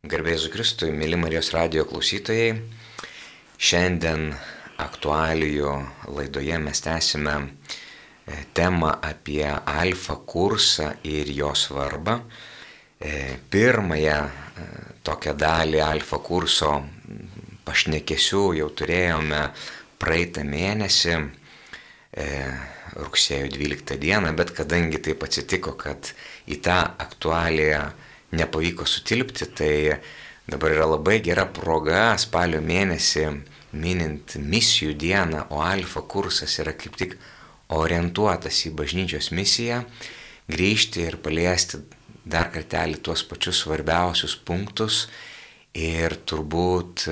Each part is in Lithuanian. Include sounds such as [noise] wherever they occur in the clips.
Garbėjus Kristui, mėly Marijos radio klausytojai, šiandien aktualijų laidoje mes tęsime e, temą apie alfa kursą ir jo svarbą. E, pirmąją e, tokią dalį alfa kurso pašnekesių jau turėjome praeitą mėnesį, rugsėjo 12 dieną, bet kadangi taip atsitiko, kad į tą aktualiją nepavyko sutilpti, tai dabar yra labai gera proga spalio mėnesį minint misijų dieną, o alfa kursas yra kaip tik orientuotas į bažnyčios misiją, grįžti ir paliesti dar kartelį tuos pačius svarbiausius punktus ir turbūt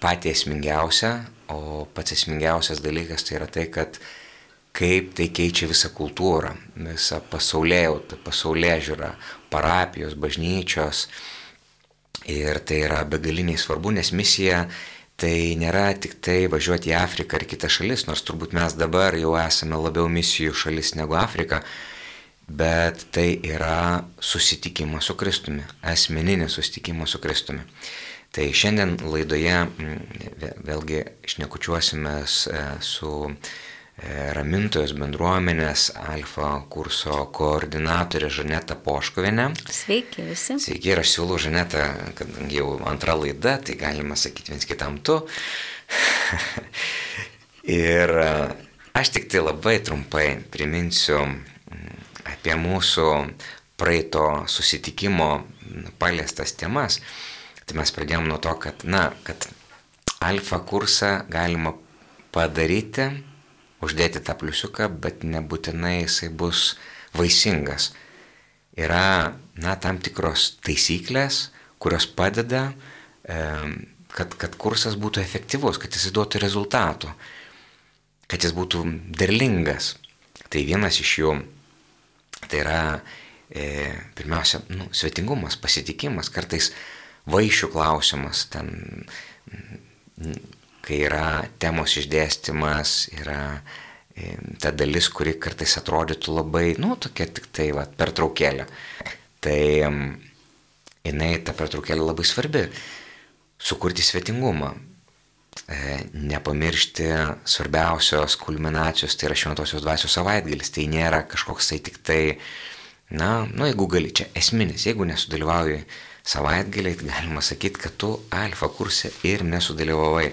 patį esmingiausią, o pats esmingiausias dalykas tai yra tai, kad kaip tai keičia visą kultūrą, visą pasaulėjautą, pasaulė žiūrą, parapijos, bažnyčios. Ir tai yra begaliniai svarbu, nes misija tai nėra tik tai važiuoti į Afriką ar kitas šalis, nors turbūt mes dabar jau esame labiau misijų šalis negu Afrika, bet tai yra susitikimas su Kristumi, asmeninis susitikimas su Kristumi. Tai šiandien laidoje vėlgi šnekučiuosime su E, ramintojos bendruomenės alfa kurso koordinatorė Žaneta Poškovinė. Sveiki visi. Sveiki ir aš siūlau Žanetą, kad jau antra laida, tai galima sakyti viens kitam tu. [laughs] ir e, aš tik tai labai trumpai priminsiu apie mūsų praeito susitikimo paliestas temas. Tai mes pradėjome nuo to, kad, na, kad alfa kursą galima padaryti uždėti tą pliusiuką, bet nebūtinai jisai bus vaisingas. Yra, na, tam tikros taisyklės, kurios padeda, kad, kad kursas būtų efektyvus, kad jis duotų rezultatų, kad jis būtų derlingas. Tai vienas iš jų, tai yra e, pirmiausia, nu, svetingumas, pasitikimas, kartais vaišių klausimas, ten kai yra temos išdėstymas, yra e, ta dalis, kuri kartais atrodytų labai, nu, tokia tik tai, va, pertraukėlė. Tai jinai, ta pertraukėlė labai svarbi. Sukurti svetingumą. E, nepamiršti svarbiausios kulminacijos, tai yra šventosios dvasios savaitgalis. Tai nėra kažkoks tai tik tai, na, nu, jeigu gali, čia esminis, jeigu nesudalyvauji savaitgaliai, tai galima sakyti, kad tu alfa kursė ir nesudalyvavai.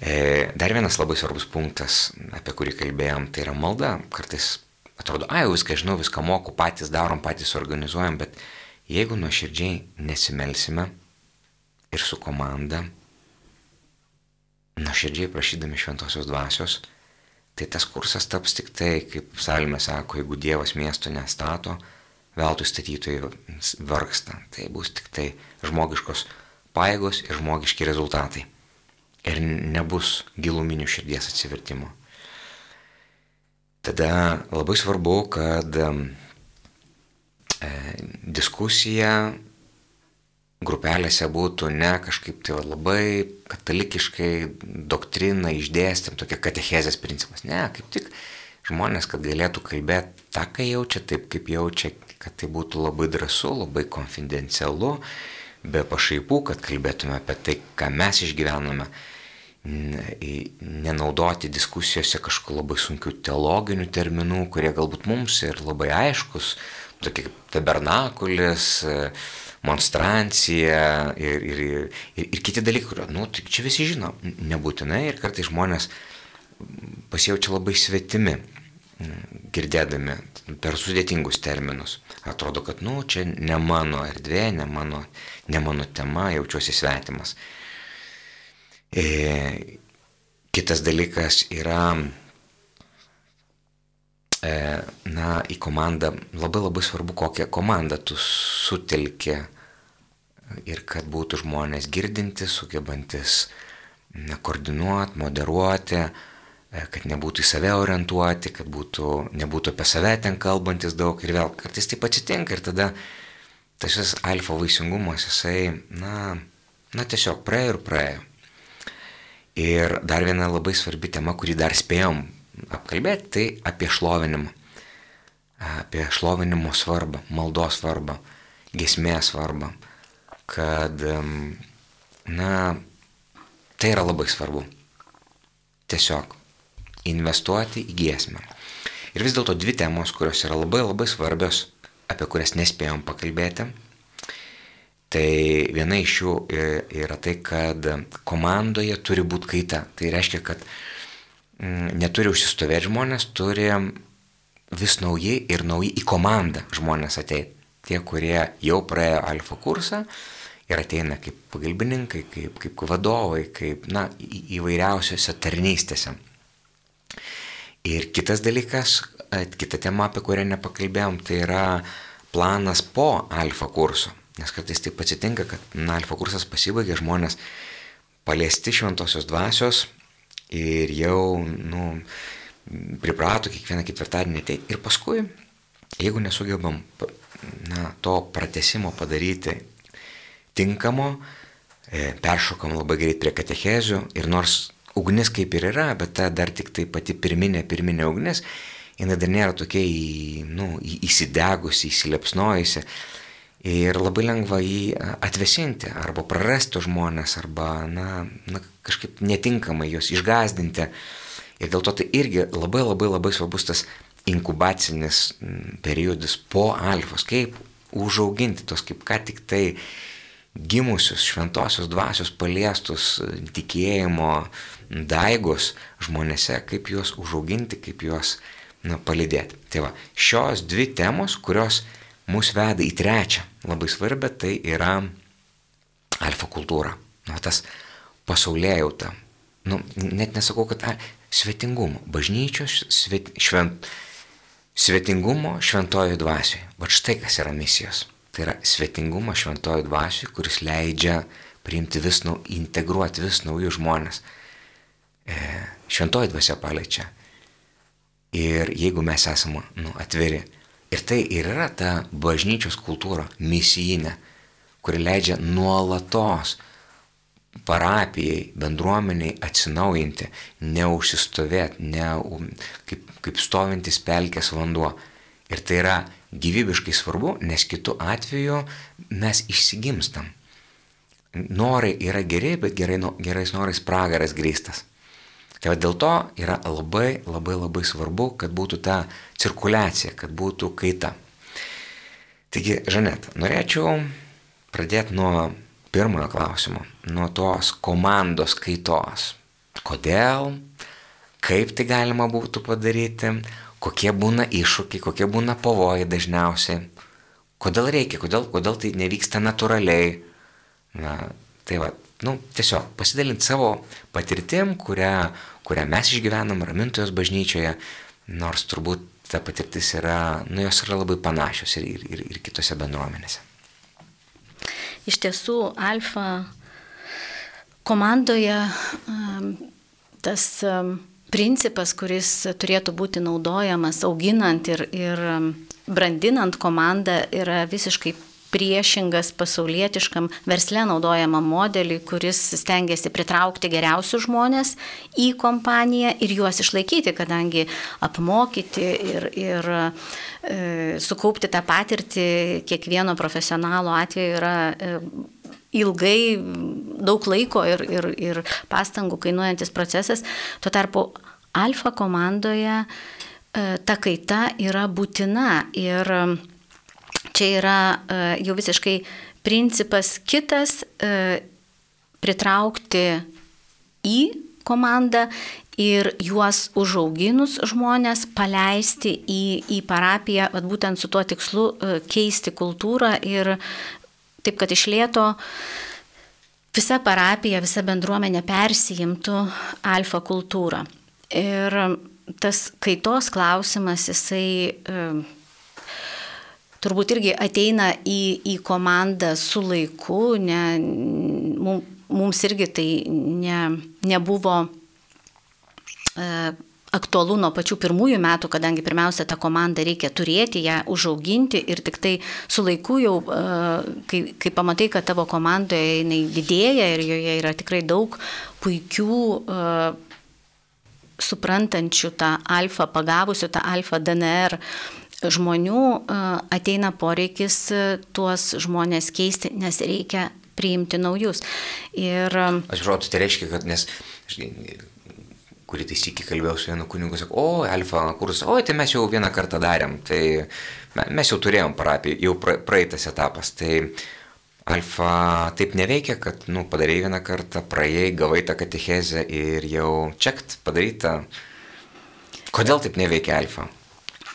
E, dar vienas labai svarbus punktas, apie kurį kalbėjom, tai yra malda. Kartais atrodo, ai, viską žinau, viską moku, patys darom, patys organizuojam, bet jeigu nuoširdžiai nesimelsime ir su komanda, nuoširdžiai prašydami šventosios dvasios, tai tas kursas taps tik tai, kaip Salmė sako, jeigu Dievas miesto nestato, veltui statytojai vargsta. Tai bus tik tai žmogiškos paėgos ir žmogiški rezultatai ir nebus giluminių širdies atsivertimo. Tada labai svarbu, kad e, diskusija grupelėse būtų ne kažkaip tai labai katalikiškai doktrina išdėstėm, tokia katechezės principas. Ne, kaip tik žmonės, kad galėtų kalbėti tą, ką jaučia, taip kaip jaučia, kad tai būtų labai drąsu, labai konfidencialu, be pašaipų, kad kalbėtume apie tai, ką mes išgyvename nenaudoti diskusijose kažkokių labai sunkių teologinių terminų, kurie galbūt mums ir labai aiškus, tokie kaip tabernakulis, monstrancija ir, ir, ir, ir kiti dalykai, kurio, nu, tai čia visi žino, nebūtinai ir kartai žmonės pasijaučia labai svetimi, girdėdami per sudėtingus terminus. Atrodo, kad, nu, čia ne mano erdvė, ne mano, ne mano tema, jaučiuosi svetimas. E, kitas dalykas yra, e, na, į komandą labai labai svarbu, kokią komandą tu sutelki ir kad būtų žmonės girdintis, sugebantis na, koordinuoti, moderuoti, e, kad nebūtų į save orientuoti, kad būtų, nebūtų apie save ten kalbantis daug ir vėl kartais taip atsitinka ir tada tas visas alfa vaisingumas, jisai, na, na tiesiog praėjo ir praėjo. Ir dar viena labai svarbi tema, kurį dar spėjom apkalbėti, tai apie šlovinimą. Apie šlovinimo svarbą, maldos svarbą, gesmės svarbą. kad, na, tai yra labai svarbu. Tiesiog investuoti į giesmę. Ir vis dėlto dvi temos, kurios yra labai labai svarbios, apie kurias nespėjom pakalbėti. Tai viena iš jų yra tai, kad komandoje turi būti kaita. Tai reiškia, kad mm, neturi užsistovėti žmonės, turi vis nauji ir nauji į komandą žmonės ateiti. Tie, kurie jau praėjo alfa kursą ir ateina kaip pagalbininkai, kaip, kaip vadovai, kaip na, įvairiausiose tarnystėse. Ir kitas dalykas, kita tema, apie kurią nepakalbėjom, tai yra planas po alfa kurso. Nes kartais taip atsitinka, kad na, alfa kursas pasibaigia, žmonės paliesti šventosios dvasios ir jau nu, priprato kiekvieną ketvirtadienį ateiti. Ir paskui, jeigu nesugebam na, to pratesimo padaryti tinkamo, e, peršokam labai greit prie katechezių ir nors ugnis kaip ir yra, bet ta dar tik tai pati pirminė, pirminė ugnis, jinai dar nėra tokia į, nu, įsidegusi, įsilepsnojusi. Ir labai lengva jį atvesinti, arba prarasti žmonės, arba na, na, kažkaip netinkamai juos išgazdinti. Ir dėl to tai irgi labai labai labai svarbus tas inkubacinis periodas po alfos, kaip užauginti tos kaip ką tik tai gimusius šventosios dvasios paliestus tikėjimo, daigos žmonėse, kaip juos užauginti, kaip juos na, palidėti. Tai va, šios dvi temos, kurios mus veda į trečią labai svarbę, tai yra alfa kultūra. Na, tas pasaulėjauta. Nu, net nesakau, kad a, svetingumo, bažnyčios svet, švent, svetingumo šventojo dvasioje. Va štai kas yra misijos. Tai yra svetingumo šventojo dvasioje, kuris leidžia priimti vis, nau, integruoti vis naujus žmonės E, šventoji dvasia paliečia. Ir jeigu mes esame nu, atviri. Ir tai ir yra ta bažnyčios kultūra, misijinė, kuri leidžia nuolatos parapijai, bendruomeniai atsinaujinti, neužsistovėti, ne, kaip, kaip stovintis pelkės vanduo. Ir tai yra gyvybiškai svarbu, nes kitu atveju mes išsigimstam. Norai yra geri, bet gerai, gerais norais pragaras grįstas. Tai dėl to yra labai labai labai svarbu, kad būtų ta cirkuliacija, kad būtų kaita. Taigi, Žanet, norėčiau pradėti nuo pirmojo klausimo, nuo tos komandos kaitos. Kodėl, kaip tai galima būtų padaryti, kokie būna iššūkiai, kokie būna pavojai dažniausiai, kodėl reikia, kodėl, kodėl tai nevyksta natūraliai. Na, tai va, nu, tiesiog pasidalinti savo patirtim, kurią kurią mes išgyvenam ramintojos bažnyčioje, nors turbūt ta patirtis yra, nu jos yra labai panašios ir, ir, ir, ir kitose bendruomenėse. Iš tiesų, Alfa komandoje tas principas, kuris turėtų būti naudojamas auginant ir, ir brandinant komandą, yra visiškai priešingas pasaulietiškam versle naudojamam modeliui, kuris stengiasi pritraukti geriausius žmonės į kompaniją ir juos išlaikyti, kadangi apmokyti ir, ir e, sukaupti tą patirtį kiekvieno profesionalo atveju yra e, ilgai, daug laiko ir, ir, ir pastangų kainuojantis procesas. Tuo tarpu alfa komandoje e, ta kaita yra būtina ir čia yra e, jau visiškai principas kitas e, pritraukti į komandą ir juos užauginus žmonės paleisti į, į parapiją, at būtent su tuo tikslu e, keisti kultūrą ir taip, kad iš lėto visa parapija, visa bendruomenė persijimtų alfa kultūrą. Ir tas kaitos klausimas, jisai turbūt irgi ateina į, į komandą su laiku, ne, mums irgi tai ne, nebuvo e, aktualu nuo pačių pirmųjų metų, kadangi pirmiausia tą komandą reikia turėti, ją užauginti ir tik tai su laiku jau, e, kai, kai pamatai, kad tavo komandoje jinai didėja ir joje yra tikrai daug puikių e, suprantančių tą alfa, pagavusių tą alfa DNR žmonių ateina poreikis tuos žmonės keisti, nes reikia priimti naujus. Ir... Aš žodžiu, tai reiškia, kad nes kurį tai sėki kalbėjau su vienu kunigu, sakau, o, alfa kursas, o, tai mes jau vieną kartą darėm, tai mes jau turėjom parapiją, jau praeitas etapas, tai alfa taip neveikia, kad, nu, padarėjai vieną kartą, praėjai, gavai tą katechezę ir jau čekt padaryta. Kodėl taip neveikia alfa?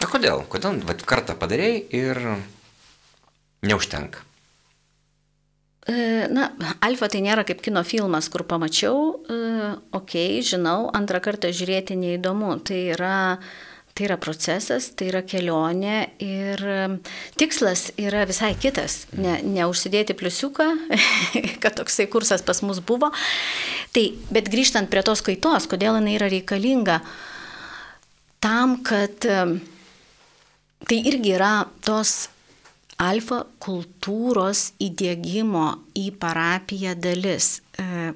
Na kodėl? Kodėl, vad, kartą padarėjai ir neužtenka. E, na, alfa tai nėra kaip kino filmas, kur pamačiau, okei, okay, žinau, antrą kartą žiūrėti neįdomu. Tai yra, tai yra procesas, tai yra kelionė ir tikslas yra visai kitas. Ne, neužsidėti pliusiuką, [laughs] kad toksai kursas pas mus buvo. Tai, bet grįžtant prie tos kaitos, kodėl jinai yra reikalinga, tam, kad tai irgi yra tos alfa kultūros įdėgymo į parapiją dalis. E,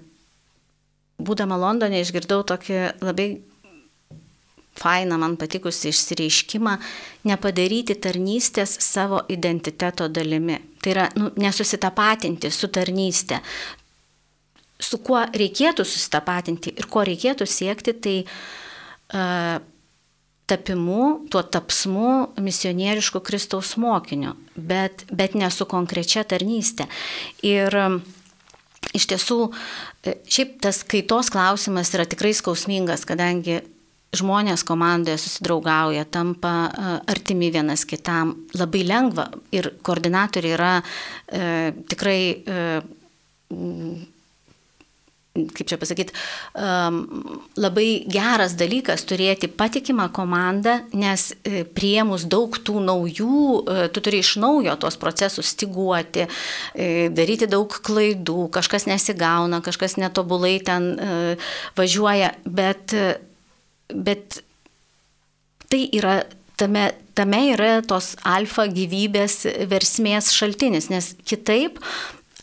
būdama Londone išgirdau tokį labai fainą, man patikusi išsireiškimą, nepadaryti tarnystės savo identiteto dalimi. Tai yra nu, nesusitapatinti su tarnystė. Su kuo reikėtų susitapatinti ir ko reikėtų siekti, tai uh, tapimu, tuo tapsmu misionierišku Kristaus mokiniu, bet, bet ne su konkrečia tarnystė. Ir um, iš tiesų, e, šiaip tas kaitos klausimas yra tikrai skausmingas, kadangi žmonės komandoje susidraugauja, tampa e, artimi vienas kitam, labai lengva ir koordinatoriai yra e, tikrai e, kaip čia pasakyti, um, labai geras dalykas turėti patikimą komandą, nes e, priemus daug tų naujų, e, tu turi iš naujo tuos procesus stiguoti, e, daryti daug klaidų, kažkas nesigauna, kažkas netobulai ten važiuoja, bet, bet tai yra tame, tame yra tos alfa gyvybės versmės šaltinis, nes kitaip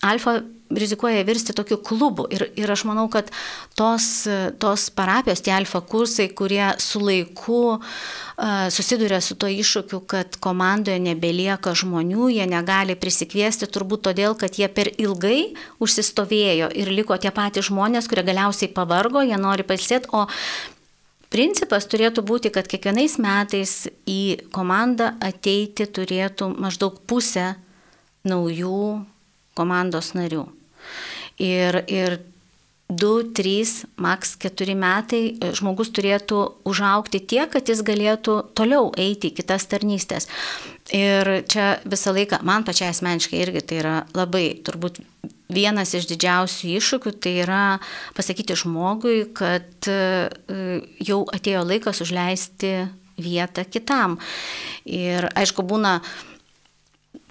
alfa rizikuoja virsti tokiu klubu. Ir, ir aš manau, kad tos, tos parapijos, tie alfa kursai, kurie su laiku uh, susiduria su to iššūkiu, kad komandoje nebelieka žmonių, jie negali prisikviesti, turbūt todėl, kad jie per ilgai užsistovėjo ir liko tie patys žmonės, kurie galiausiai pavargo, jie nori pailsėti, o Principas turėtų būti, kad kiekvienais metais į komandą ateiti turėtų maždaug pusę naujų komandos narių. Ir, ir 2, 3, maks 4 metai e, žmogus turėtų užaukti tiek, kad jis galėtų toliau eiti į kitas tarnystės. Ir čia visą laiką, man pačiai asmeniškai irgi tai yra labai turbūt vienas iš didžiausių iššūkių, tai yra pasakyti žmogui, kad e, jau atėjo laikas užleisti vietą kitam. Ir aišku, būna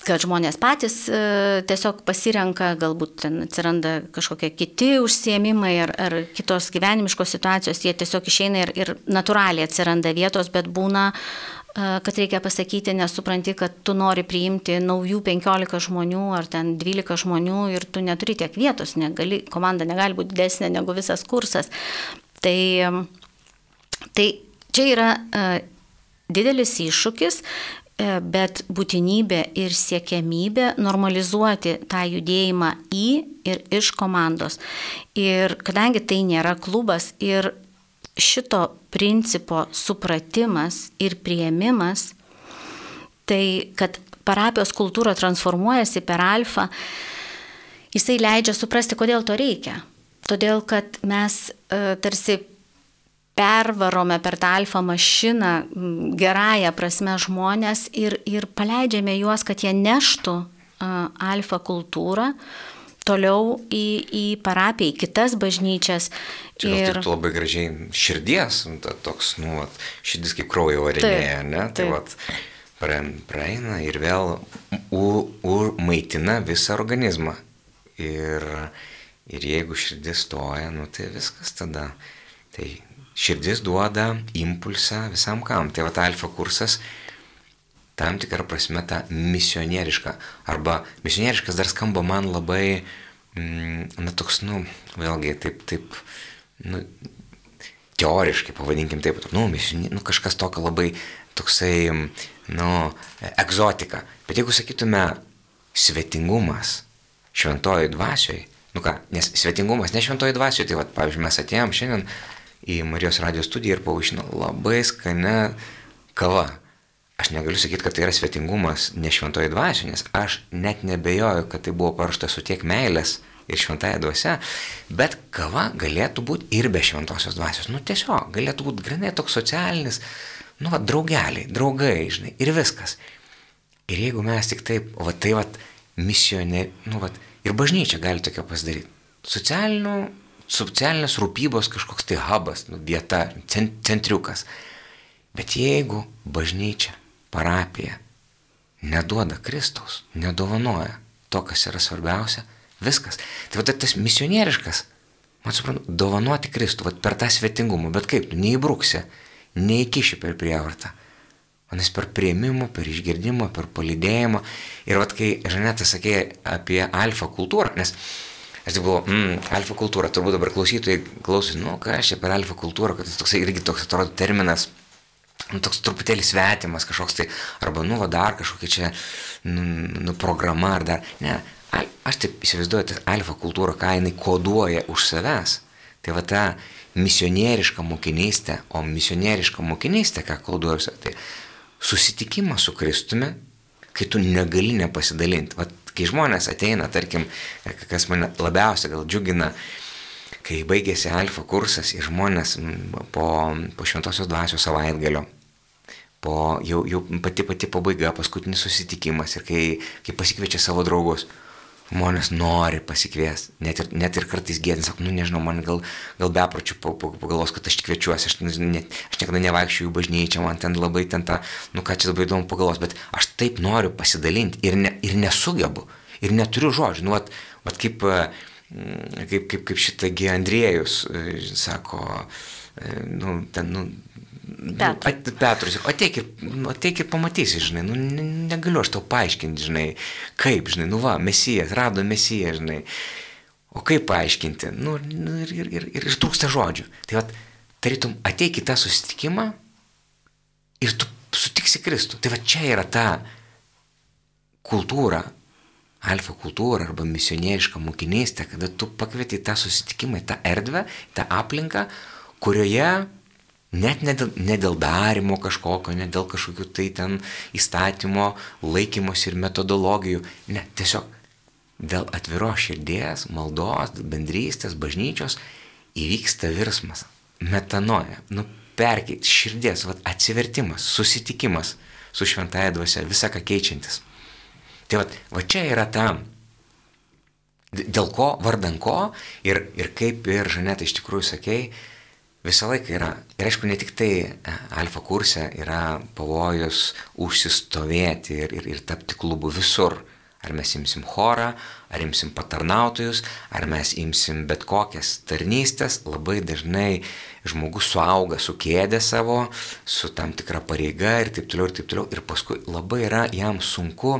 kad žmonės patys e, tiesiog pasirenka, galbūt ten atsiranda kažkokie kiti užsiemimai ar, ar kitos gyvenimiškos situacijos, jie tiesiog išeina ir, ir natūraliai atsiranda vietos, bet būna, e, kad reikia pasakyti, nesupranti, kad tu nori priimti naujų 15 žmonių ar ten 12 žmonių ir tu neturi tiek vietos, negali, komanda negali būti didesnė negu visas kursas. Tai, tai čia yra e, didelis iššūkis bet būtinybė ir siekiamybė normalizuoti tą judėjimą į ir iš komandos. Ir kadangi tai nėra klubas ir šito principo supratimas ir prieimimas, tai kad parapijos kultūra transformuojasi per alfą, jisai leidžia suprasti, kodėl to reikia. Todėl, kad mes e, tarsi pervarome per tą alfa mašiną gerąją prasme žmonės ir, ir paleidžiame juos, kad jie neštų alfa kultūrą toliau į, į parapiją, į kitas bažnyčias. Čia ir taip labai gražiai širdies, nu, ta, toks, nu, vat, širdis kaip kraujo varinėje, ne? Tai vat, praeina ir vėl u, u, maitina visą organizmą. Ir, ir jeigu širdis stoja, nu tai viskas tada. Tai širdis duoda impulsą visam kam. Tai va ta alfa kursas tam tikrą prasme ta misionieriška. Arba misionieriškas dar skamba man labai, mm, na toks, nu, vėlgi, taip, taip, nu, teoriškai, pavadinkim taip, nu, misioni, nu kažkas tokio labai toksai, nu, egzotika. Bet jeigu sakytume svetingumas, šventoji dvasioje, nu ką, nes svetingumas ne šventoji dvasioje, tai va, pavyzdžiui, mes atėjom šiandien į Marijos radio studiją ir pavaišino labai skane kava. Aš negaliu sakyti, kad tai yra svetingumas ne šventoji dvasioje, nes aš net nebejoju, kad tai buvo paruošta su tiek meilės ir šventąją dvasę, bet kava galėtų būti ir be šventosios dvasios. Nu tiesiog, galėtų būti grinai toks socialinis, nu va, draugeliai, draugai, žinai, ir viskas. Ir jeigu mes tik taip, va tai va, misionė, nu va, ir bažnyčia gali tokia pasidaryti. Socialinių, socialinės rūpybos kažkoks tai hubas, nu, vieta, centriukas. Bet jeigu bažnyčia, parapija neduoda Kristaus, nedovanoja to, kas yra svarbiausia, Viskas. Tai va tas misionieriškas, man suprantu, dovanoti Kristų, va per tą svetingumą, bet kaip, tu neįbruksi, neįkiši per prievartą. Manas per prieimimą, per išgirdimą, per palidėjimą. Ir vad kai Žaneta sakė apie alfa kultūrą, nes aš tik buvau, mm, alfa kultūra, turbūt dabar klausytojai klausosi, nu ką aš čia per alfa kultūrą, kad tas toksai irgi toks atrodo terminas nu, toks truputėlį svetimas kažkoks tai, arba nu, va, dar kažkokia čia, nu, nu, programa ar dar. Ne, aš taip įsivaizduoju, tas alfa kultūra, ką jinai koduoja už savęs. Tai va ta misionieriška mokinystė, o misionieriška mokinystė, ką koduoja, tai susitikimas su Kristumi, kai tu negali nepasidalinti. Vat, kai žmonės ateina, tarkim, kas mane labiausiai gal džiugina, kai baigėsi alfa kursas ir žmonės po, po šventosios dvasios savaitgalio po jau, jau pati pati pabaiga, paskutinis susitikimas ir kai, kai pasikviečia savo draugus, žmonės nori pasikvies, net ir, net ir kartais gėdin, sako, nu nežinau, man gal, gal bepročių pagalvos, kad aš kviečiuosi, aš, ne, aš niekada nevaikščiau į bažnyčią, man ten labai ten ta, nu ką čia labai įdomu pagalvos, bet aš taip noriu pasidalinti ir, ne, ir nesugebu, ir neturiu žodžių, nu, vat, vat kaip, mm, kaip, kaip, kaip šitagi Andriejus sako, nu, ten, nu, Petru. At, Petrus, ateik ir, ateik ir pamatysi, žinai, nu, negaliu aš tau paaiškinti, žinai, kaip, žinai, nu va, mesijas, rado mesijas, žinai. O kaip paaiškinti? Nu, nu ir, ir, ir, ir trūksta žodžių. Tai va, tarytum, ateik į tą susitikimą ir tu sutiksi Kristų. Tai va čia yra ta kultūra, alfa kultūra arba misionieriška mokinystė, kada tu pakvieti tą susitikimą, tą erdvę, tą aplinką, kurioje Net ne dėl, ne dėl darimo kažkokio, ne dėl kažkokių tai ten įstatymo, laikymos ir metodologijų. Ne, tiesiog dėl atviros širdies, maldos, bendrystės, bažnyčios įvyksta virsmas. Metanoja, nu perkeit širdies, vat, atsivertimas, susitikimas su šventąją dvasia, visą ką keičiantis. Tai vat, va čia yra ta, dėl ko, vardan ko ir, ir kaip ir Žaneta iš tikrųjų sakėjai, visą laiką yra, ir aišku, ne tik tai e, alfa kurse yra pavojus užsistovėti ir, ir, ir tapti klubu visur. Ar mes imsim chorą, ar imsim patarnautojus, ar mes imsim bet kokias tarnystės, labai dažnai žmogus suauga su kėdė savo, su tam tikra pareiga ir taip toliau ir taip toliau. Ir paskui labai yra jam sunku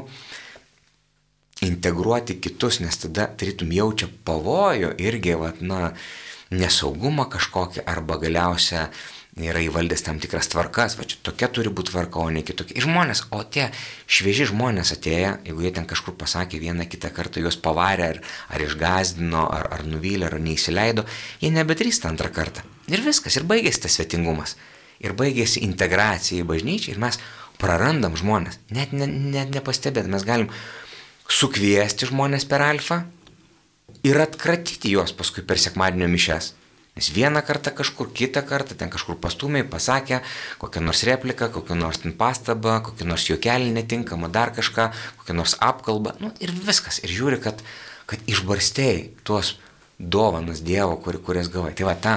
integruoti kitus, nes tada tarytum jaučia pavojų irgi, vat, na, nesaugumą kažkokį arba galiausia yra įvaldęs tam tikras tvarkas, va čia tokia turi būti tvarka, o ne kitokia. Ir žmonės, o tie švieži žmonės atėję, jeigu jie ten kažkur pasakė vieną kitą kartą, juos pavarė ar, ar išgazdino, ar, ar nuvylė, ar neįsileido, jie nebedrįsta antrą kartą. Ir viskas, ir baigėsi tas svetingumas. Ir baigėsi integracija į bažnyčią ir mes prarandam žmonės. Net, net, net nepastebėt, mes galim sukviesti žmonės per alfą, ir atkratyti juos paskui per sekmadienio mišes. Nes vieną kartą kažkur, kitą kartą ten kažkur pastumiai pasakė kokią nors repliką, kokią nors pastabą, kokią nors juokelį netinkamą, dar kažką, kokią nors apkalbą. Nu, ir viskas. Ir žiūri, kad, kad išbarstėjai tuos dovanas Dievo, kur, kurias gavai. Tai va ta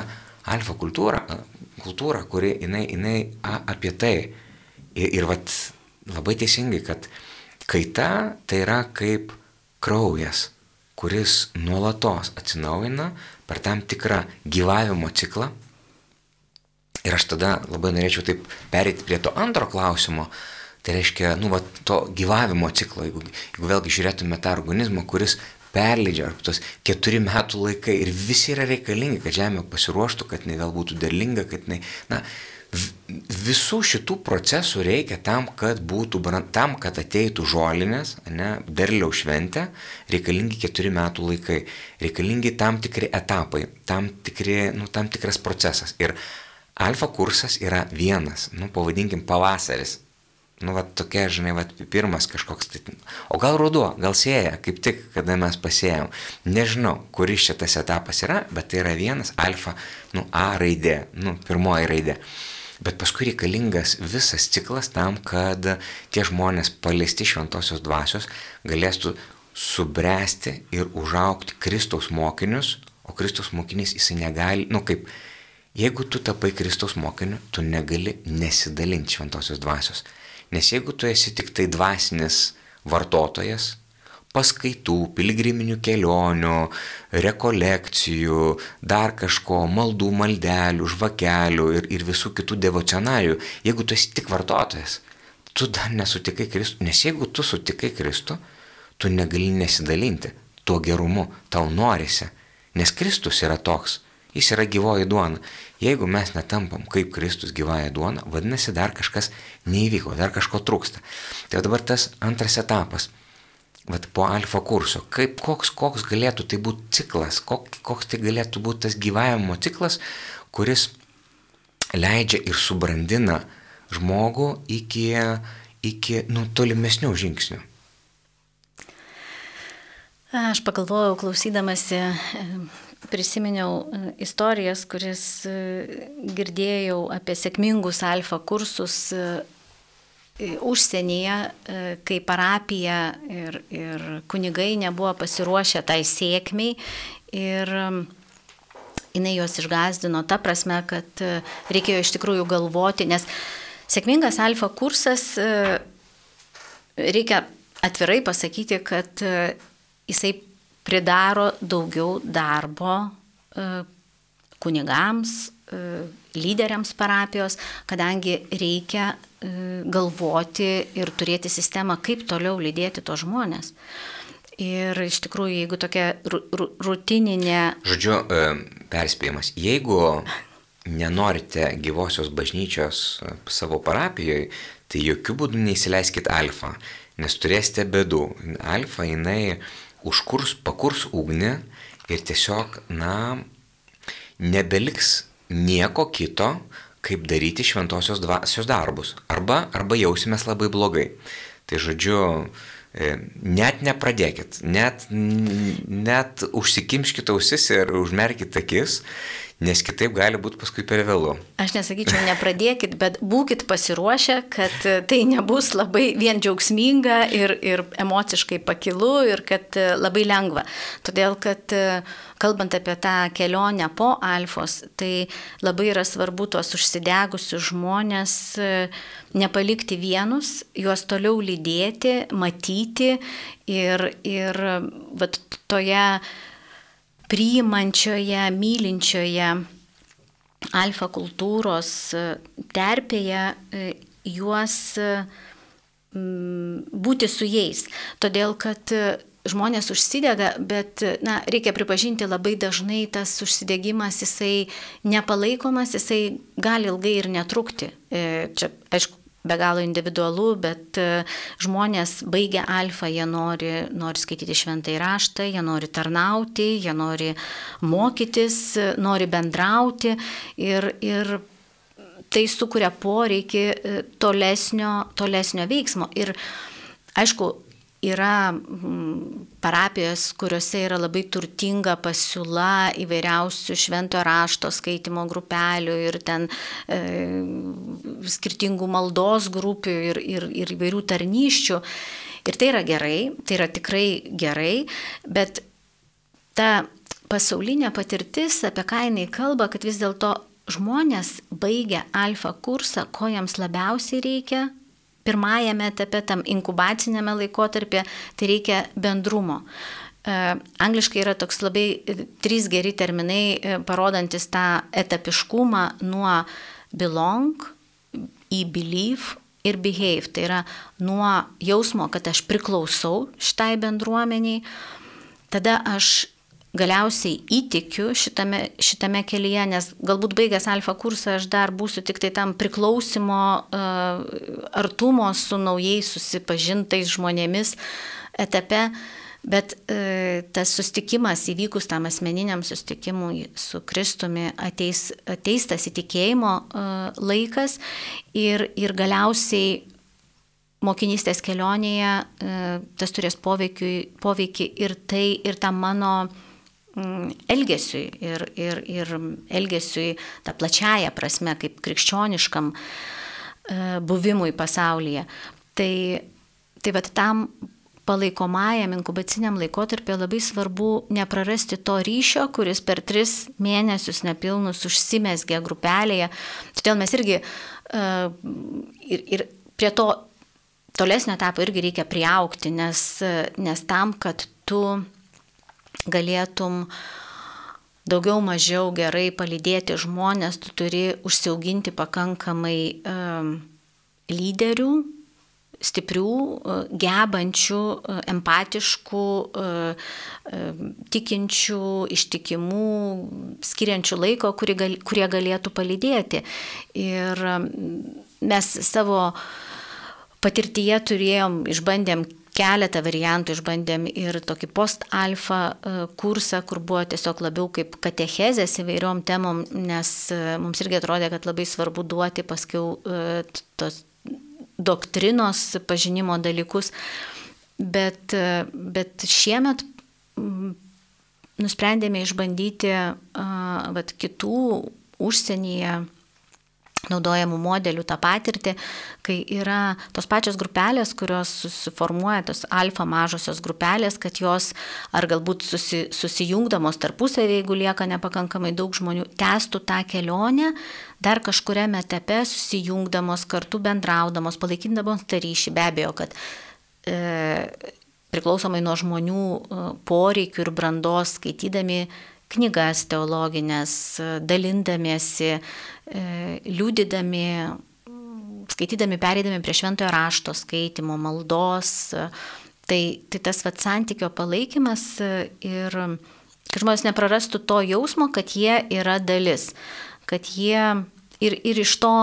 alfa kultūra, kultūra kuri jinai, jinai a, apie tai. Ir, ir vat labai teisingai, kad kaita tai yra kaip kraujas kuris nuolatos atsinaujina per tam tikrą gyvavimo ciklą. Ir aš tada labai norėčiau taip perėti prie to antro klausimo. Tai reiškia, nu, va, to gyvavimo ciklo, jeigu, jeigu vėlgi žiūrėtume tą organizmą, kuris perleidžia, ar tos keturi metų laikai ir visi yra reikalingi, kad žemė pasiruoštų, kad jinai vėl būtų derlinga, kad jinai, na, visų šitų procesų reikia tam, kad būtų, tam, kad ateitų žolinės, ne, derliaus šventė, reikalingi keturi metų laikai, reikalingi tam tikri etapai, tam, tikri, nu, tam tikras procesas. Ir alfa kursas yra vienas, nu, pavadinkim pavasaris. Nu, va tokia, žinai, va pirmas kažkoks, tai, o gal ruduo, gal sėja, kaip tik, kada mes pasėjom. Nežinau, kuris šitas etapas yra, bet tai yra vienas alfa, nu, A raidė, nu, pirmoji raidė. Bet paskui reikalingas visas ciklas tam, kad tie žmonės paliesti šventosios dvasios galėtų subręsti ir užaukti Kristaus mokinius, o Kristaus mokinys jisai negali, nu kaip, jeigu tu tapai Kristaus mokiniu, tu negali nesidalinti šventosios dvasios. Nes jeigu tu esi tik tai dvasinis vartotojas, paskaitų, piligriminių kelionių, rekolekcijų, dar kažko, maldų, maldelių, žvakelių ir, ir visų kitų devocionarių, jeigu tu esi tik vartotojas, tu dar nesutikai Kristų, nes jeigu tu sutikai Kristų, tu negali nesidalinti tuo gerumu, tau norisi, nes Kristus yra toks, jis yra gyvoji duona. Jeigu mes netampam kaip Kristus gyvąją duoną, vadinasi, dar kažkas neįvyko, dar kažko trūksta. Tai dabar tas antras etapas vat, po alfa kurso, kaip, koks, koks galėtų tai būti ciklas, kok, koks tai galėtų būti tas gyvavimo ciklas, kuris leidžia ir subrandina žmogų iki, iki nu, tolimesnių žingsnių. Aš pagalvojau, klausydamasi, prisiminiau istorijas, kuris girdėjau apie sėkmingus alfa kursus užsienyje, e, kai parapija ir, ir kunigai nebuvo pasiruošę tai sėkmiai. Ir jinai juos išgazdino ta prasme, kad e, reikėjo iš tikrųjų galvoti, nes sėkmingas alfa kursas, e, reikia atvirai pasakyti, kad jisai pridaro daugiau darbo kunigams, lyderiams parapijos, kadangi reikia e, galvoti ir turėti sistemą, kaip toliau lydėti tos žmonės. Ir iš tikrųjų, jeigu tokia rutininė... Žodžiu, e, perspėjimas, jeigu nenorite gyvosios bažnyčios e, savo parapijoje, tai jokių būdų neįsileiskit alfa, nes turėsite bėdų. Alfa jinai užkurs, pakurs ugnį ir tiesiog, na, nebeliks nieko kito, kaip daryti šventosios dvasios darbus. Arba, arba jausimės labai blogai. Tai žodžiu, e, net nepradėkit, net, net užsikimškite ausis ir užmerkite akis nes kitaip gali būti paskui per vėlu. Aš nesakyčiau, nepradėkit, bet būkite pasiruošę, kad tai nebus labai vien džiaugsminga ir, ir emociškai pakilu ir kad labai lengva. Todėl, kad kalbant apie tą kelionę po alfos, tai labai yra svarbu tuos užsidegusius žmonės nepalikti vienus, juos toliau lydėti, matyti ir, ir vat, toje priimančioje, mylinčioje alfa kultūros e, terpėje e, juos e, būti su jais. Todėl, kad žmonės užsidega, bet, na, reikia pripažinti, labai dažnai tas užsidegimas, jisai nepalaikomas, jisai gali ilgai ir netrukti. Čia, aišku, be galo individualu, bet e, žmonės baigia alfą, jie nori, nori skaityti šventą įraštą, jie nori tarnauti, jie nori mokytis, nori bendrauti ir, ir tai sukuria poreikį e, tolesnio, tolesnio veiksmo. Ir aišku, yra mm, parapijos, kuriuose yra labai turtinga pasiūla įvairiausių švento rašto skaitimo grupelių ir ten e, skirtingų maldos grupių ir, ir, ir įvairių tarnyščių. Ir tai yra gerai, tai yra tikrai gerai, bet ta pasaulinė patirtis, apie ką jinai kalba, kad vis dėlto žmonės baigia alfa kursą, ko jiems labiausiai reikia, pirmajame etape, tam inkubacinėme laikotarpė, tai reikia bendrumo. E, angliškai yra toks labai e, trys geri terminai, e, parodantis tą etapiškumą nuo belong į believe ir behave. Tai yra nuo jausmo, kad aš priklausau šitai bendruomeniai, tada aš galiausiai įtikiu šitame, šitame kelyje, nes galbūt baigęs alfa kursą aš dar būsiu tik tai tam priklausimo artumo su naujai susipažintais žmonėmis etape, bet e, tas sustikimas įvykus tam asmeniniam sustikimui su Kristumi ateis, ateis tas įtikėjimo e, laikas ir, ir galiausiai mokinystės kelionėje e, tas turės poveikį, poveikį ir tai, ir tam mano mm, elgesiui ir, ir, ir elgesiui tą plačiają prasme, kaip krikščioniškam buvimui pasaulyje. Tai, tai vad tam palaikomajam inkubaciniam laikotarpį labai svarbu neprarasti to ryšio, kuris per tris mėnesius nepilnus užsimesgė grupelėje. Todėl mes irgi uh, ir, ir prie to tolesnio etapo irgi reikia priaukti, nes, nes tam, kad tu galėtum daugiau mažiau gerai palydėti žmonės, tu turi užsiauginti pakankamai um, lyderių, stiprių, e, gebančių, e, empatiškų, e, tikinčių, ištikimų, skiriančių laiko, kurie galėtų palydėti. Ir mes savo patirtyje turėjom, išbandėm keletą variantų, išbandėm ir tokį post-alfa kursą, kur buvo tiesiog labiau kaip katechezės įvairiom temom, nes mums irgi atrodė, kad labai svarbu duoti paskiau tos doktrinos pažinimo dalykus. Bet, bet šiemet nusprendėme išbandyti vat, kitų užsienyje naudojamų modelių tą patirtį, kai yra tos pačios grupelės, kurios susiformuoja, tos alfa mažosios grupelės, kad jos ar galbūt susi, susijungdamos tarpusavį, jeigu lieka nepakankamai daug žmonių, testų tą kelionę, dar kažkuriame etape susijungdamos, kartu bendraudamos, palaikindamos tą ryšį. Be abejo, kad e, priklausomai nuo žmonių e, poreikių ir brandos skaitydami knygas teologinės, dalindamiesi, e, liūdydami, skaitydami, pereidami prie šventojo rašto skaitimo, maldos. Tai, tai tas vat, santykio palaikymas ir kad žmonės neprarastų to jausmo, kad jie yra dalis, kad jie ir, ir iš to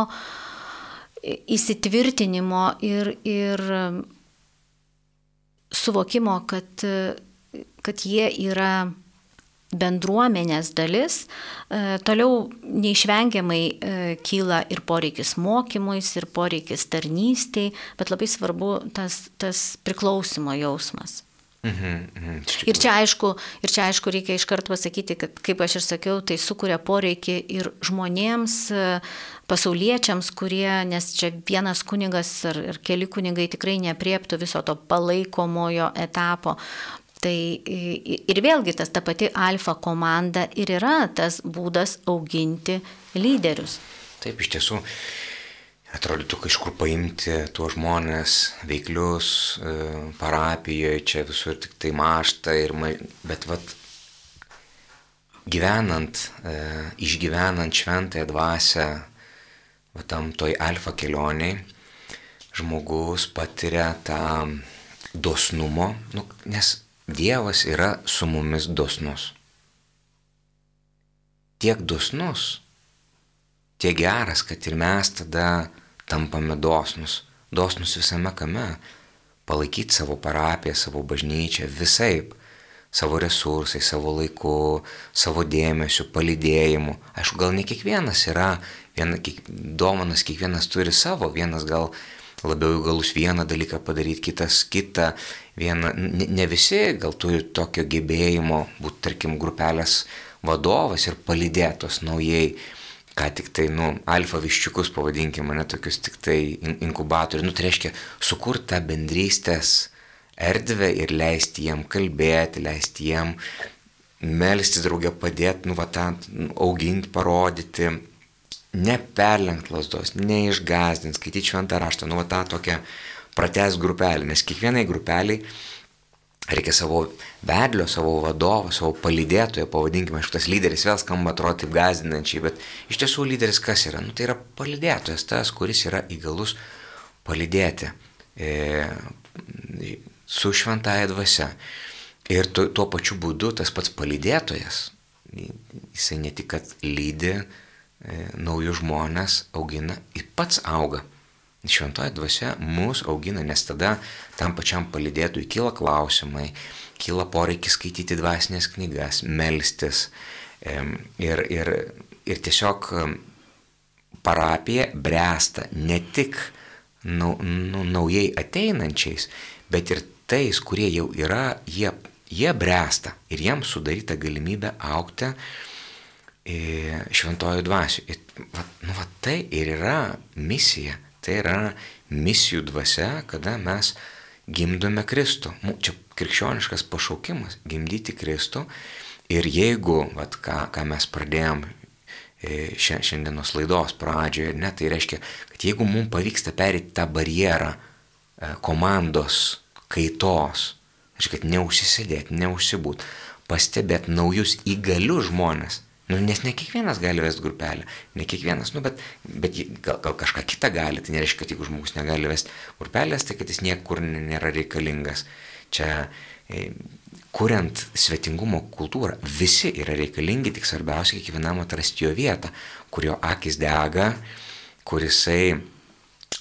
įsitvirtinimo ir, ir suvokimo, kad, kad jie yra bendruomenės dalis, e, toliau neišvengiamai e, kyla ir poreikis mokymuis, ir poreikis tarnystėj, bet labai svarbu tas, tas priklausimo jausmas. Mhm, mhm, ir, čia aišku, ir čia aišku reikia iškart pasakyti, kad kaip aš ir sakiau, tai sukuria poreikį ir žmonėms, e, pasauliečiams, kurie, nes čia vienas kunigas ar, ar keli kunigai tikrai neprieptų viso to palaikomojo etapo, Tai ir vėlgi tas ta pati alfa komanda ir yra tas būdas auginti lyderius. Taip, iš tiesų, atrodytų kažkur paimti tuos žmonės veiklius e, parapijoje, čia visur tik tai mašta, ir, bet vat, gyvenant, e, išgyvenant šventąją dvasę, va, tam toj alfa kelioniai, žmogus patiria tą dosnumo, nu, nes Dievas yra su mumis dosnus. Tiek dosnus, tiek geras, kad ir mes tada tampame dosnus. Dosnus visame kame. Palaikyti savo parapiją, savo bažnyčią visaip. Savo resursais, savo laiku, savo dėmesiu, palidėjimu. Aišku, gal ne kiekvienas yra, viena, kiek, dovanas kiekvienas turi savo, vienas gal labiau įgalus vieną dalyką padaryti, kitas kitą. Viena, ne, visi gal turi tokio gebėjimo būti, tarkim, grupelės vadovas ir palydėtos naujai, ką tik tai, nu, alfa viščiukus pavadinkime, ne tokius tik tai inkubatorius, nu, tai reiškia sukurti tą bendrystės erdvę ir leisti jiem kalbėti, leisti jiem melstis draugę, padėti, nu, va, tą auginti, parodyti, neperlenkt lasdos, neišgazdint, skaityti šventą raštą, nu, tą tokią prates grupelį, nes kiekvienai grupeliai reikia savo vedlio, savo vadovo, savo palydėtojo, pavadinkime, šitas lyderis vėl skamba atrodo taip gazdinančiai, bet iš tiesų lyderis kas yra? Nu, tai yra palydėtojas, tas, kuris yra įgalus palydėti e, su šventąją dvasia. Ir tu, tuo pačiu būdu tas pats palydėtojas, jisai ne tik, kad lydi e, naujus žmonės, augina, jis pats auga. Šventoji dvasia mus augina, nes tada tam pačiam palydėtui kyla klausimai, kyla poreikis skaityti dvasinės knygas, melstis. Ir, ir, ir tiesiog parapija bręsta ne tik nau, nu, naujai ateinančiais, bet ir tais, kurie jau yra, jie, jie bręsta ir jiems sudaryta galimybė aukti e, šventojo dvasiu. Ir, va, nu, va, tai ir yra misija, tai yra misijų dvasia, kada mes gimdome Kristų. Čia krikščioniškas pašaukimas - gimdyti Kristų. Ir jeigu, vat, ką, ką mes pradėjom e, šiandienos laidos pradžioje, ne, tai reiškia, kad jeigu mums pavyksta perėti tą barjerą e, komandos kaitos, reiškia, kad neužsisėdėti, neužsibūt, pastebėti naujus įgalius žmonės, Nu, nes ne kiekvienas gali vesti grupelę, ne kiekvienas, nu, bet, bet gal, gal kažką kitą gali, tai nereiškia, kad jeigu žmogus negali vesti grupelės, tai kad jis niekur nėra reikalingas. Čia, e, kuriant svetingumo kultūrą, visi yra reikalingi, tik svarbiausia kiekvienam atrasti jo vietą, kurio akis dega, kurisai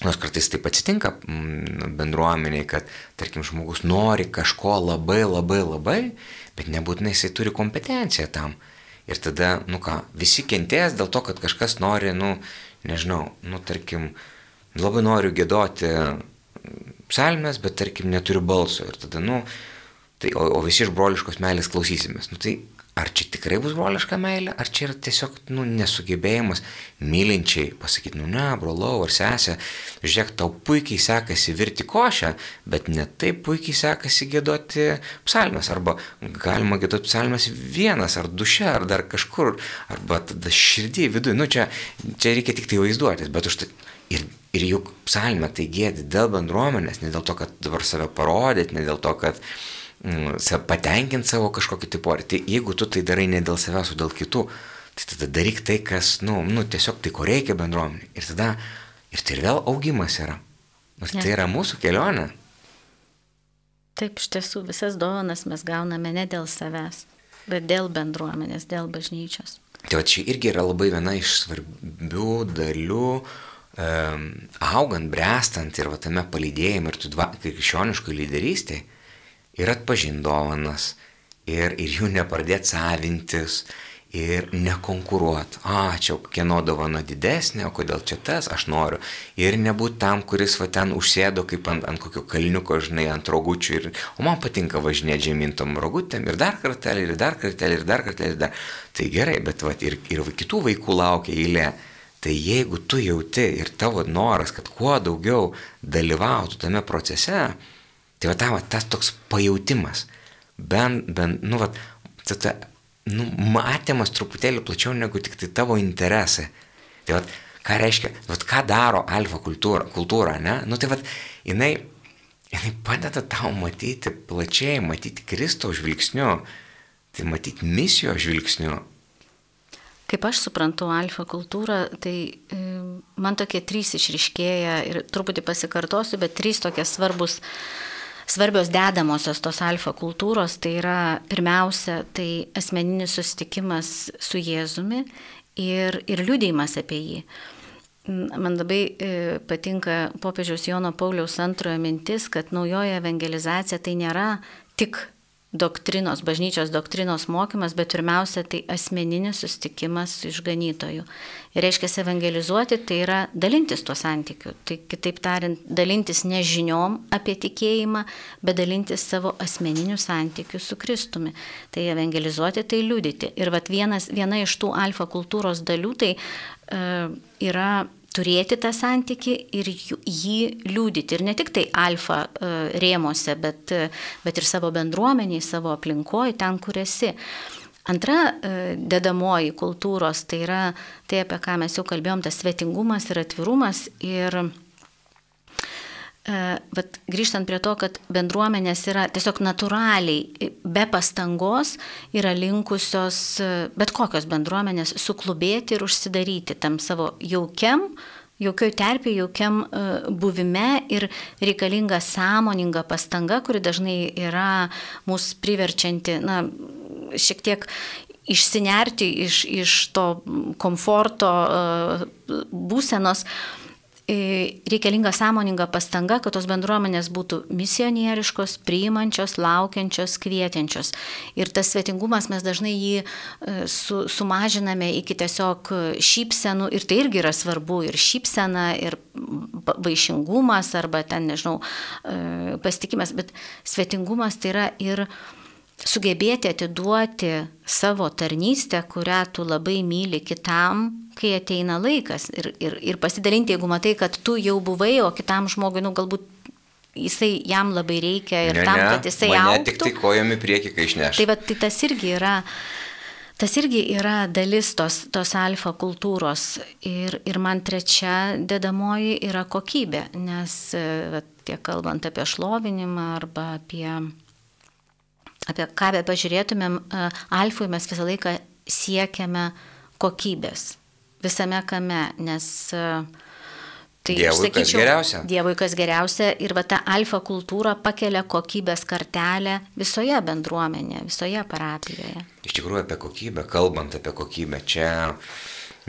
Nors kartais taip atsitinka mm, bendruomeniai, kad, tarkim, žmogus nori kažko labai, labai, labai, bet nebūtinai jisai turi kompetenciją tam. Ir tada, nu ką, visi kentės dėl to, kad kažkas nori, nu, nežinau, nu, tarkim, labai noriu gėdoti psalmes, bet, tarkim, neturiu balso. Ir tada, nu, tai, o, o visi iš broliškos meilės klausysimės. Nu, tai ar čia tikrai bus broliška meilė, ar čia yra tiesiog nu, nesugebėjimas mylinčiai pasakyti, nu ne, brolau ar sesė, žiūrėk, tau puikiai sekasi virti košę, bet ne taip puikiai sekasi gėdoti psalmes, arba galima gėdoti psalmes vienas, ar duše, ar dar kažkur, arba tada širdį viduje, nu čia, čia reikia tik tai vaizduotis, bet už tai ir, ir juk psalmę tai gėdi dėl bendruomenės, ne dėl to, kad dabar save parodyti, ne dėl to, kad patenkinti savo kažkokį tipo. Tai jeigu tu tai darai ne dėl savęs, o dėl kitų, tai tada daryk tai, kas, nu, nu tiesiog tai, ko reikia bendruomenė. Ir tada, ir tai ir vėl augimas yra. Ir tai yra mūsų kelionė. Taip, iš tiesų, visas dovanas mes gauname ne dėl savęs, bet dėl bendruomenės, dėl bažnyčios. Tai čia irgi yra labai viena iš svarbių dalių, um, augant, brestant ir va tame palydėjime ir tu krikščioniškai lyderystėje ir atpažinti dovanas, ir, ir jų nepradėti savintis, ir nekonkuruoti. A, čia kieno dovana didesnė, o kodėl čia tas aš noriu. Ir nebūti tam, kuris va ten užsėdo kaip ant, ant kokio kalniuko, žinai, ant rogučių. Ir, o man patinka važinėti žemyntom rogutėm ir dar kartelį, ir dar kartelį, ir dar kartelį. Ir dar. Tai gerai, bet va, ir, ir kitų vaikų laukia eilė. Tai jeigu tu jauti ir tavo noras, kad kuo daugiau dalyvautų tame procese, Tai va tavo tas toks pajūtimas, bent, bent, nu, va, ta, nu, matymas truputėlį plačiau negu tik tai tavo interesai. Tai va, ką reiškia, va, ką daro alfa kultūra, kultūra ne? Nu, tai va, jinai, jinai padeda tau matyti plačiai, matyti Kristaus žvilgsniu, tai matyti misijos žvilgsniu. Kaip aš suprantu alfa kultūrą, tai e, man tokie trys išriškėja ir truputį pasikartosiu, bet trys tokie svarbus svarbios dedamosios tos alfa kultūros, tai yra pirmiausia, tai asmeninis susitikimas su Jėzumi ir, ir liūdėjimas apie jį. Man labai e, patinka popiežiaus Jono Pauliaus antrojo mintis, kad naujoji evangelizacija tai nėra tik doktrinos, bažnyčios doktrinos mokymas, bet pirmiausia tai asmeninis sustikimas su išganytoju. Ir reiškia, evangelizuoti tai yra dalintis tuo santykiu. Tai kitaip tariant, dalintis ne žiniom apie tikėjimą, bet dalintis savo asmeniniu santykiu su Kristumi. Tai evangelizuoti tai liudyti. Ir vat vienas, viena iš tų alfa kultūros dalių tai uh, yra turėti tą santyki ir jį liūdyti. Ir ne tik tai alfa e, rėmose, bet, e, bet ir savo bendruomeniai, savo aplinkoje, ten, kur esi. Antra e, dedamoji kultūros tai yra tai, apie ką mes jau kalbėjom, tas svetingumas ir atvirumas. Ir Bet grįžtant prie to, kad bendruomenės yra tiesiog natūraliai, be pastangos, yra linkusios bet kokios bendruomenės suklubėti ir užsidaryti tam savo jaukiam jokioj terpėje, jokiam uh, buvime ir reikalinga sąmoninga pastanga, kuri dažnai yra mūsų priverčianti, na, šiek tiek išsinerti iš, iš to komforto būsenos. Uh, reikalinga sąmoninga pastanga, kad tos bendruomenės būtų misionieriškos, priimančios, laukiančios, kviečiančios. Ir tas svetingumas mes dažnai jį e, su, sumažiname iki tiesiog šypsenų. Ir tai irgi yra svarbu. Ir šypsena, ir vaišingumas arba ten, nežinau, e, pasitikimas, bet svetingumas tai yra ir sugebėti atiduoti savo tarnystę, kurią tu labai myli kitam, kai ateina laikas ir, ir, ir pasidalinti, jeigu matai, kad tu jau buvai, o kitam žmogui, nu, galbūt jisai jam labai reikia ir ne, tam, kad jisai auktų. Ne tik tai kojami prieki, kai išneš. Tai, va, tai tas irgi yra. Tas irgi yra dalis tos, tos alfa kultūros ir, ir man trečia dedamoji yra kokybė, nes va, tiek kalbant apie šlovinimą arba apie apie ką be pažiūrėtumėm, e, alfui mes visą laiką siekiame kokybės visame kame, nes e, Tai Dievui sakyčiau, kas geriausia. Dievui kas geriausia ir va ta alfa kultūra pakelia kokybės kartelę visoje bendruomenėje, visoje parapijoje. Iš tikrųjų apie kokybę, kalbant apie kokybę, čia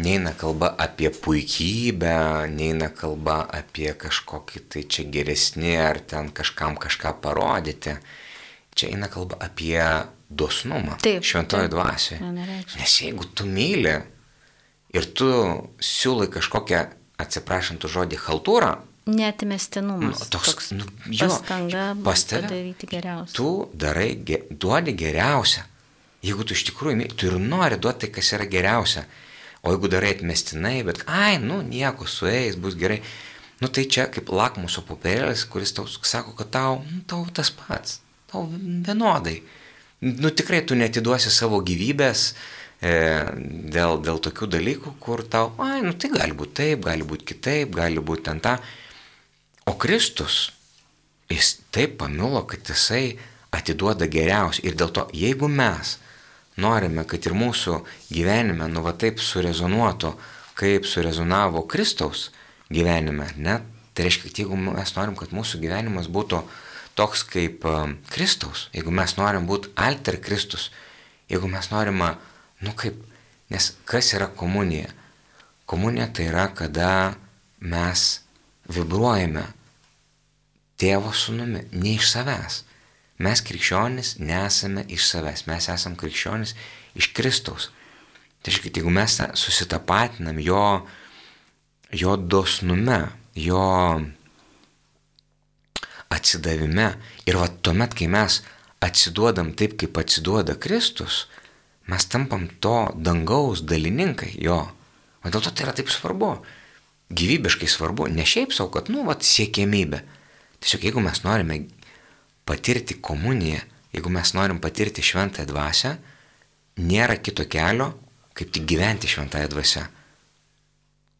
neina kalba apie puikybę, neina kalba apie kažkokį tai čia geresnį ar ten kažkam kažką parodyti. Čia eina kalba apie dosnumą. Taip. Šventojo dvasioje. Nes jeigu tu myli ir tu siūlai kažkokią, atsiprašant žodį, haltūrą. Netmestinumas. Nu, toks, toks nu, jo, pastanga pas tave, padaryti geriausia. Tu darai, ge, duodi geriausia. Jeigu tu iš tikrųjų, tu ir nori duoti tai, kas yra geriausia. O jeigu darai atmestinai, bet, ai, nu, nieko su jais bus gerai. Nu, tai čia kaip lakmuso popierėlis, kuris tau sako, kad tau, nu, tau tas pats tau vienodai. Nu tikrai tu netiduosi savo gyvybės e, dėl, dėl tokių dalykų, kur tau, ai, nu tai gali būti taip, gali būti kitaip, gali būti ten ta. O Kristus, jis taip pamilo, kad jisai atiduoda geriausiai. Ir dėl to, jeigu mes norime, kad ir mūsų gyvenime, nu va taip surezonuotų, kaip surezonavo Kristaus gyvenime, ne? Tai reiškia, kad jeigu mes norim, kad mūsų gyvenimas būtų toks kaip um, Kristaus, jeigu mes norim būti alter Kristus, jeigu mes norim, nu kaip, nes kas yra komunija? Komunija tai yra, kada mes vibruojame tėvo sunumi, ne iš savęs. Mes krikščionis nesame iš savęs, mes esame krikščionis iš Kristaus. Tai reiškia, jeigu mes susitapatinam jo, jo dosnume, jo atsidavime. Ir va tuomet, kai mes atsiduodam taip, kaip atsiduoda Kristus, mes tampam to dangaus dalininkai jo. O dėl to tai yra taip svarbu. Gyvybiškai svarbu. Ne šiaip savo, kad, nu, va, siekėmybė. Tiesiog jeigu mes norime patirti komuniją, jeigu mes norim patirti šventąją dvasę, nėra kito kelio, kaip tik gyventi šventąją dvasę.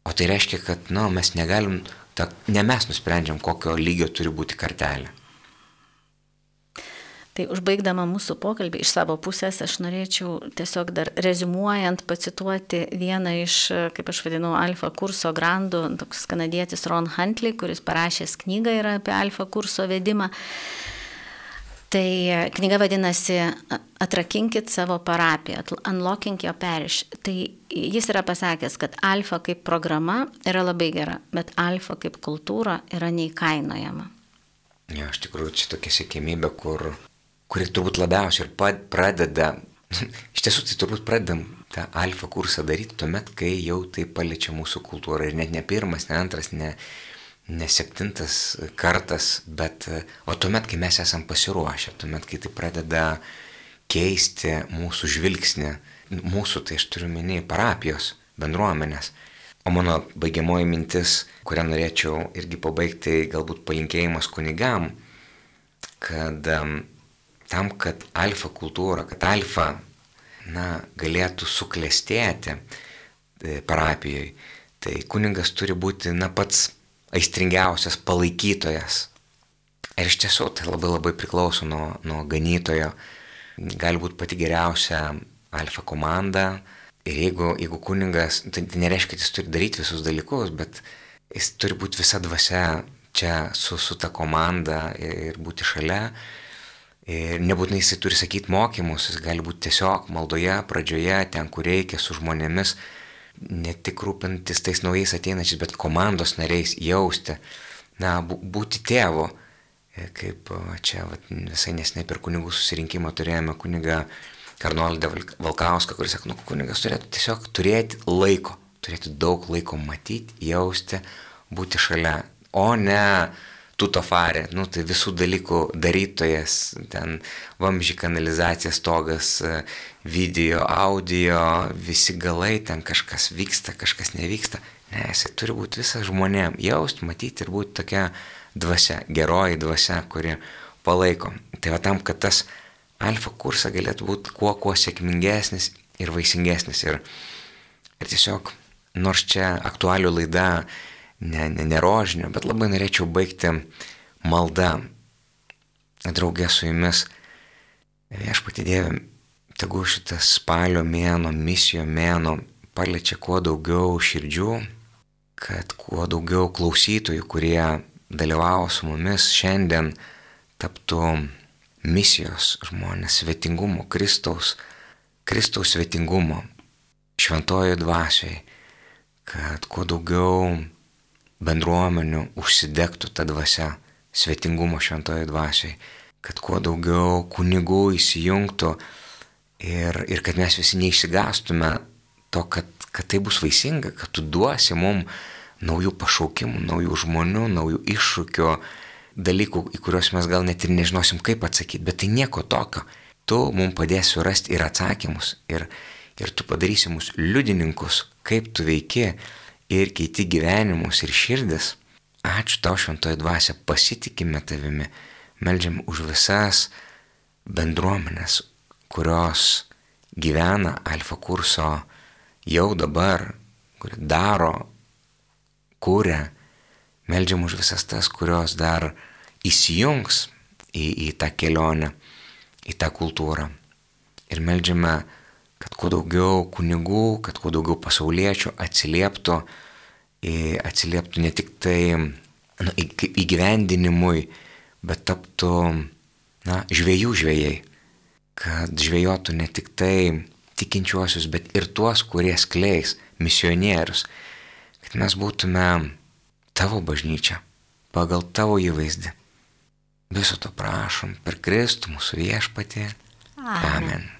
O tai reiškia, kad, nu, mes negalim Ta, ne mes nusprendžiam, kokio lygio turi būti kartelė. Tai užbaigdama mūsų pokalbį iš savo pusės, aš norėčiau tiesiog dar rezumuojant pacituoti vieną iš, kaip aš vadinau, alfa kurso grandų, toks kanadietis Ron Huntley, kuris parašęs knygą yra apie alfa kurso vedimą. Tai e, knyga vadinasi Atrakinkit savo parapiją, Unlocking Your Parish. Tai jis yra pasakęs, kad alfa kaip programa yra labai gera, bet alfa kaip kultūra yra neįkainojama. Ja, iš tikrųjų, čia tokia sėkmybė, kur, kuri turbūt labiausiai ir pradeda, [laughs] iš tiesų tai turbūt pradedam tą alfa kursą daryti tuomet, kai jau tai paliečia mūsų kultūrą ir net ne pirmas, ne antras, ne, ne septintas kartas, bet o tuomet, kai mes esam pasiruošę, tuomet, kai tai pradeda keisti mūsų žvilgsnį, mūsų, tai aš turiu minėjai, parapijos, bendruomenės. O mano baigiamoji mintis, kurią norėčiau irgi pabaigti, galbūt palinkėjimas kunigam, kad tam, kad alfa kultūra, kad alfa na, galėtų suklestėti e, parapijoje, tai kuningas turi būti na, pats aistringiausias palaikytojas. Ir iš tiesų tai labai labai priklauso nuo, nuo ganytojo. Gali būti pati geriausia alfa komanda. Ir jeigu, jeigu kuningas, tai, tai nereiškia, kad jis turi daryti visus dalykus, bet jis turi būti visa dvasia čia su, su ta komanda ir būti šalia. Ir nebūtinai jisai turi sakyti mokymus, jis gali būti tiesiog maldoje, pradžioje, ten, kur reikia, su žmonėmis, ne tik rūpintis tais naujais ateinančiais, bet komandos nariais, jausti, na, būti tėvu. E, kaip čia vat, visai nesnei per kunigų susirinkimą turėjome kunigą Karnoldą Valkauską, kuris sako, nu, kunigas turėtų tiesiog turėti laiko, turėti daug laiko matyti, jausti, būti šalia, o ne tutofarė, nu, tai visų dalykų darytojas, ten vamžį kanalizacija, stogas, video, audio, visi galai, ten kažkas vyksta, kažkas nevyksta. Ne, jisai turi būti visas žmonėm, jaust, matyti ir būti tokia dvasia, geroji dvasia, kuri palaiko. Tai va tam, kad tas alfa kursas galėtų būti kuo, kuo sėkmingesnis ir vaisingesnis. Ir, ir tiesiog, nors čia aktualių laida ne, ne, ne rožinio, bet labai norėčiau baigti maldą draugė su jumis. Viešpati Dieve, tegu šitas spalio mėno, misijo mėno paliečia kuo daugiau širdžių, kad kuo daugiau klausytojų, kurie dalyvavo su mumis šiandien, taptų misijos žmonės, svetingumo, Kristaus, Kristaus svetingumo, šventojo dvasiai, kad kuo daugiau bendruomenių užsidegtų tą dvasę, svetingumo šventojo dvasiai, kad kuo daugiau kunigų įsijungtų ir, ir kad mes visi neišsigastume to, kad, kad tai bus vaisinga, kad tu duosi mums naujų pašaukimų, naujų žmonių, naujų iššūkių, dalykų, į kuriuos mes gal net ir nežinosim, kaip atsakyti, bet tai nieko tokio. Tu mums padėsi surasti ir atsakymus, ir, ir tu padarysi mus liudininkus, kaip tu veiki ir keiti gyvenimus ir širdis. Ačiū tau šventoji dvasia, pasitikime tavimi, melžiam už visas bendruomenės, kurios gyvena alfa kurso jau dabar, kuri daro kūrė, meldžiam už visas tas, kurios dar įsijungs į, į tą kelionę, į tą kultūrą. Ir meldžiame, kad kuo daugiau kunigų, kad kuo daugiau pasauliečių atsilieptų, atsilieptų ne tik tai nu, įgyvendinimui, bet taptų na, žvėjų žvėjai, kad žvėjotų ne tik tai tikinčiuosius, bet ir tuos, kurie skleis misionierius, kad mes būtume tavo bažnyčia, pagal tavo įvaizdį. Viso to prašom per Kristų mūsų viešpatį. Amen. Amen.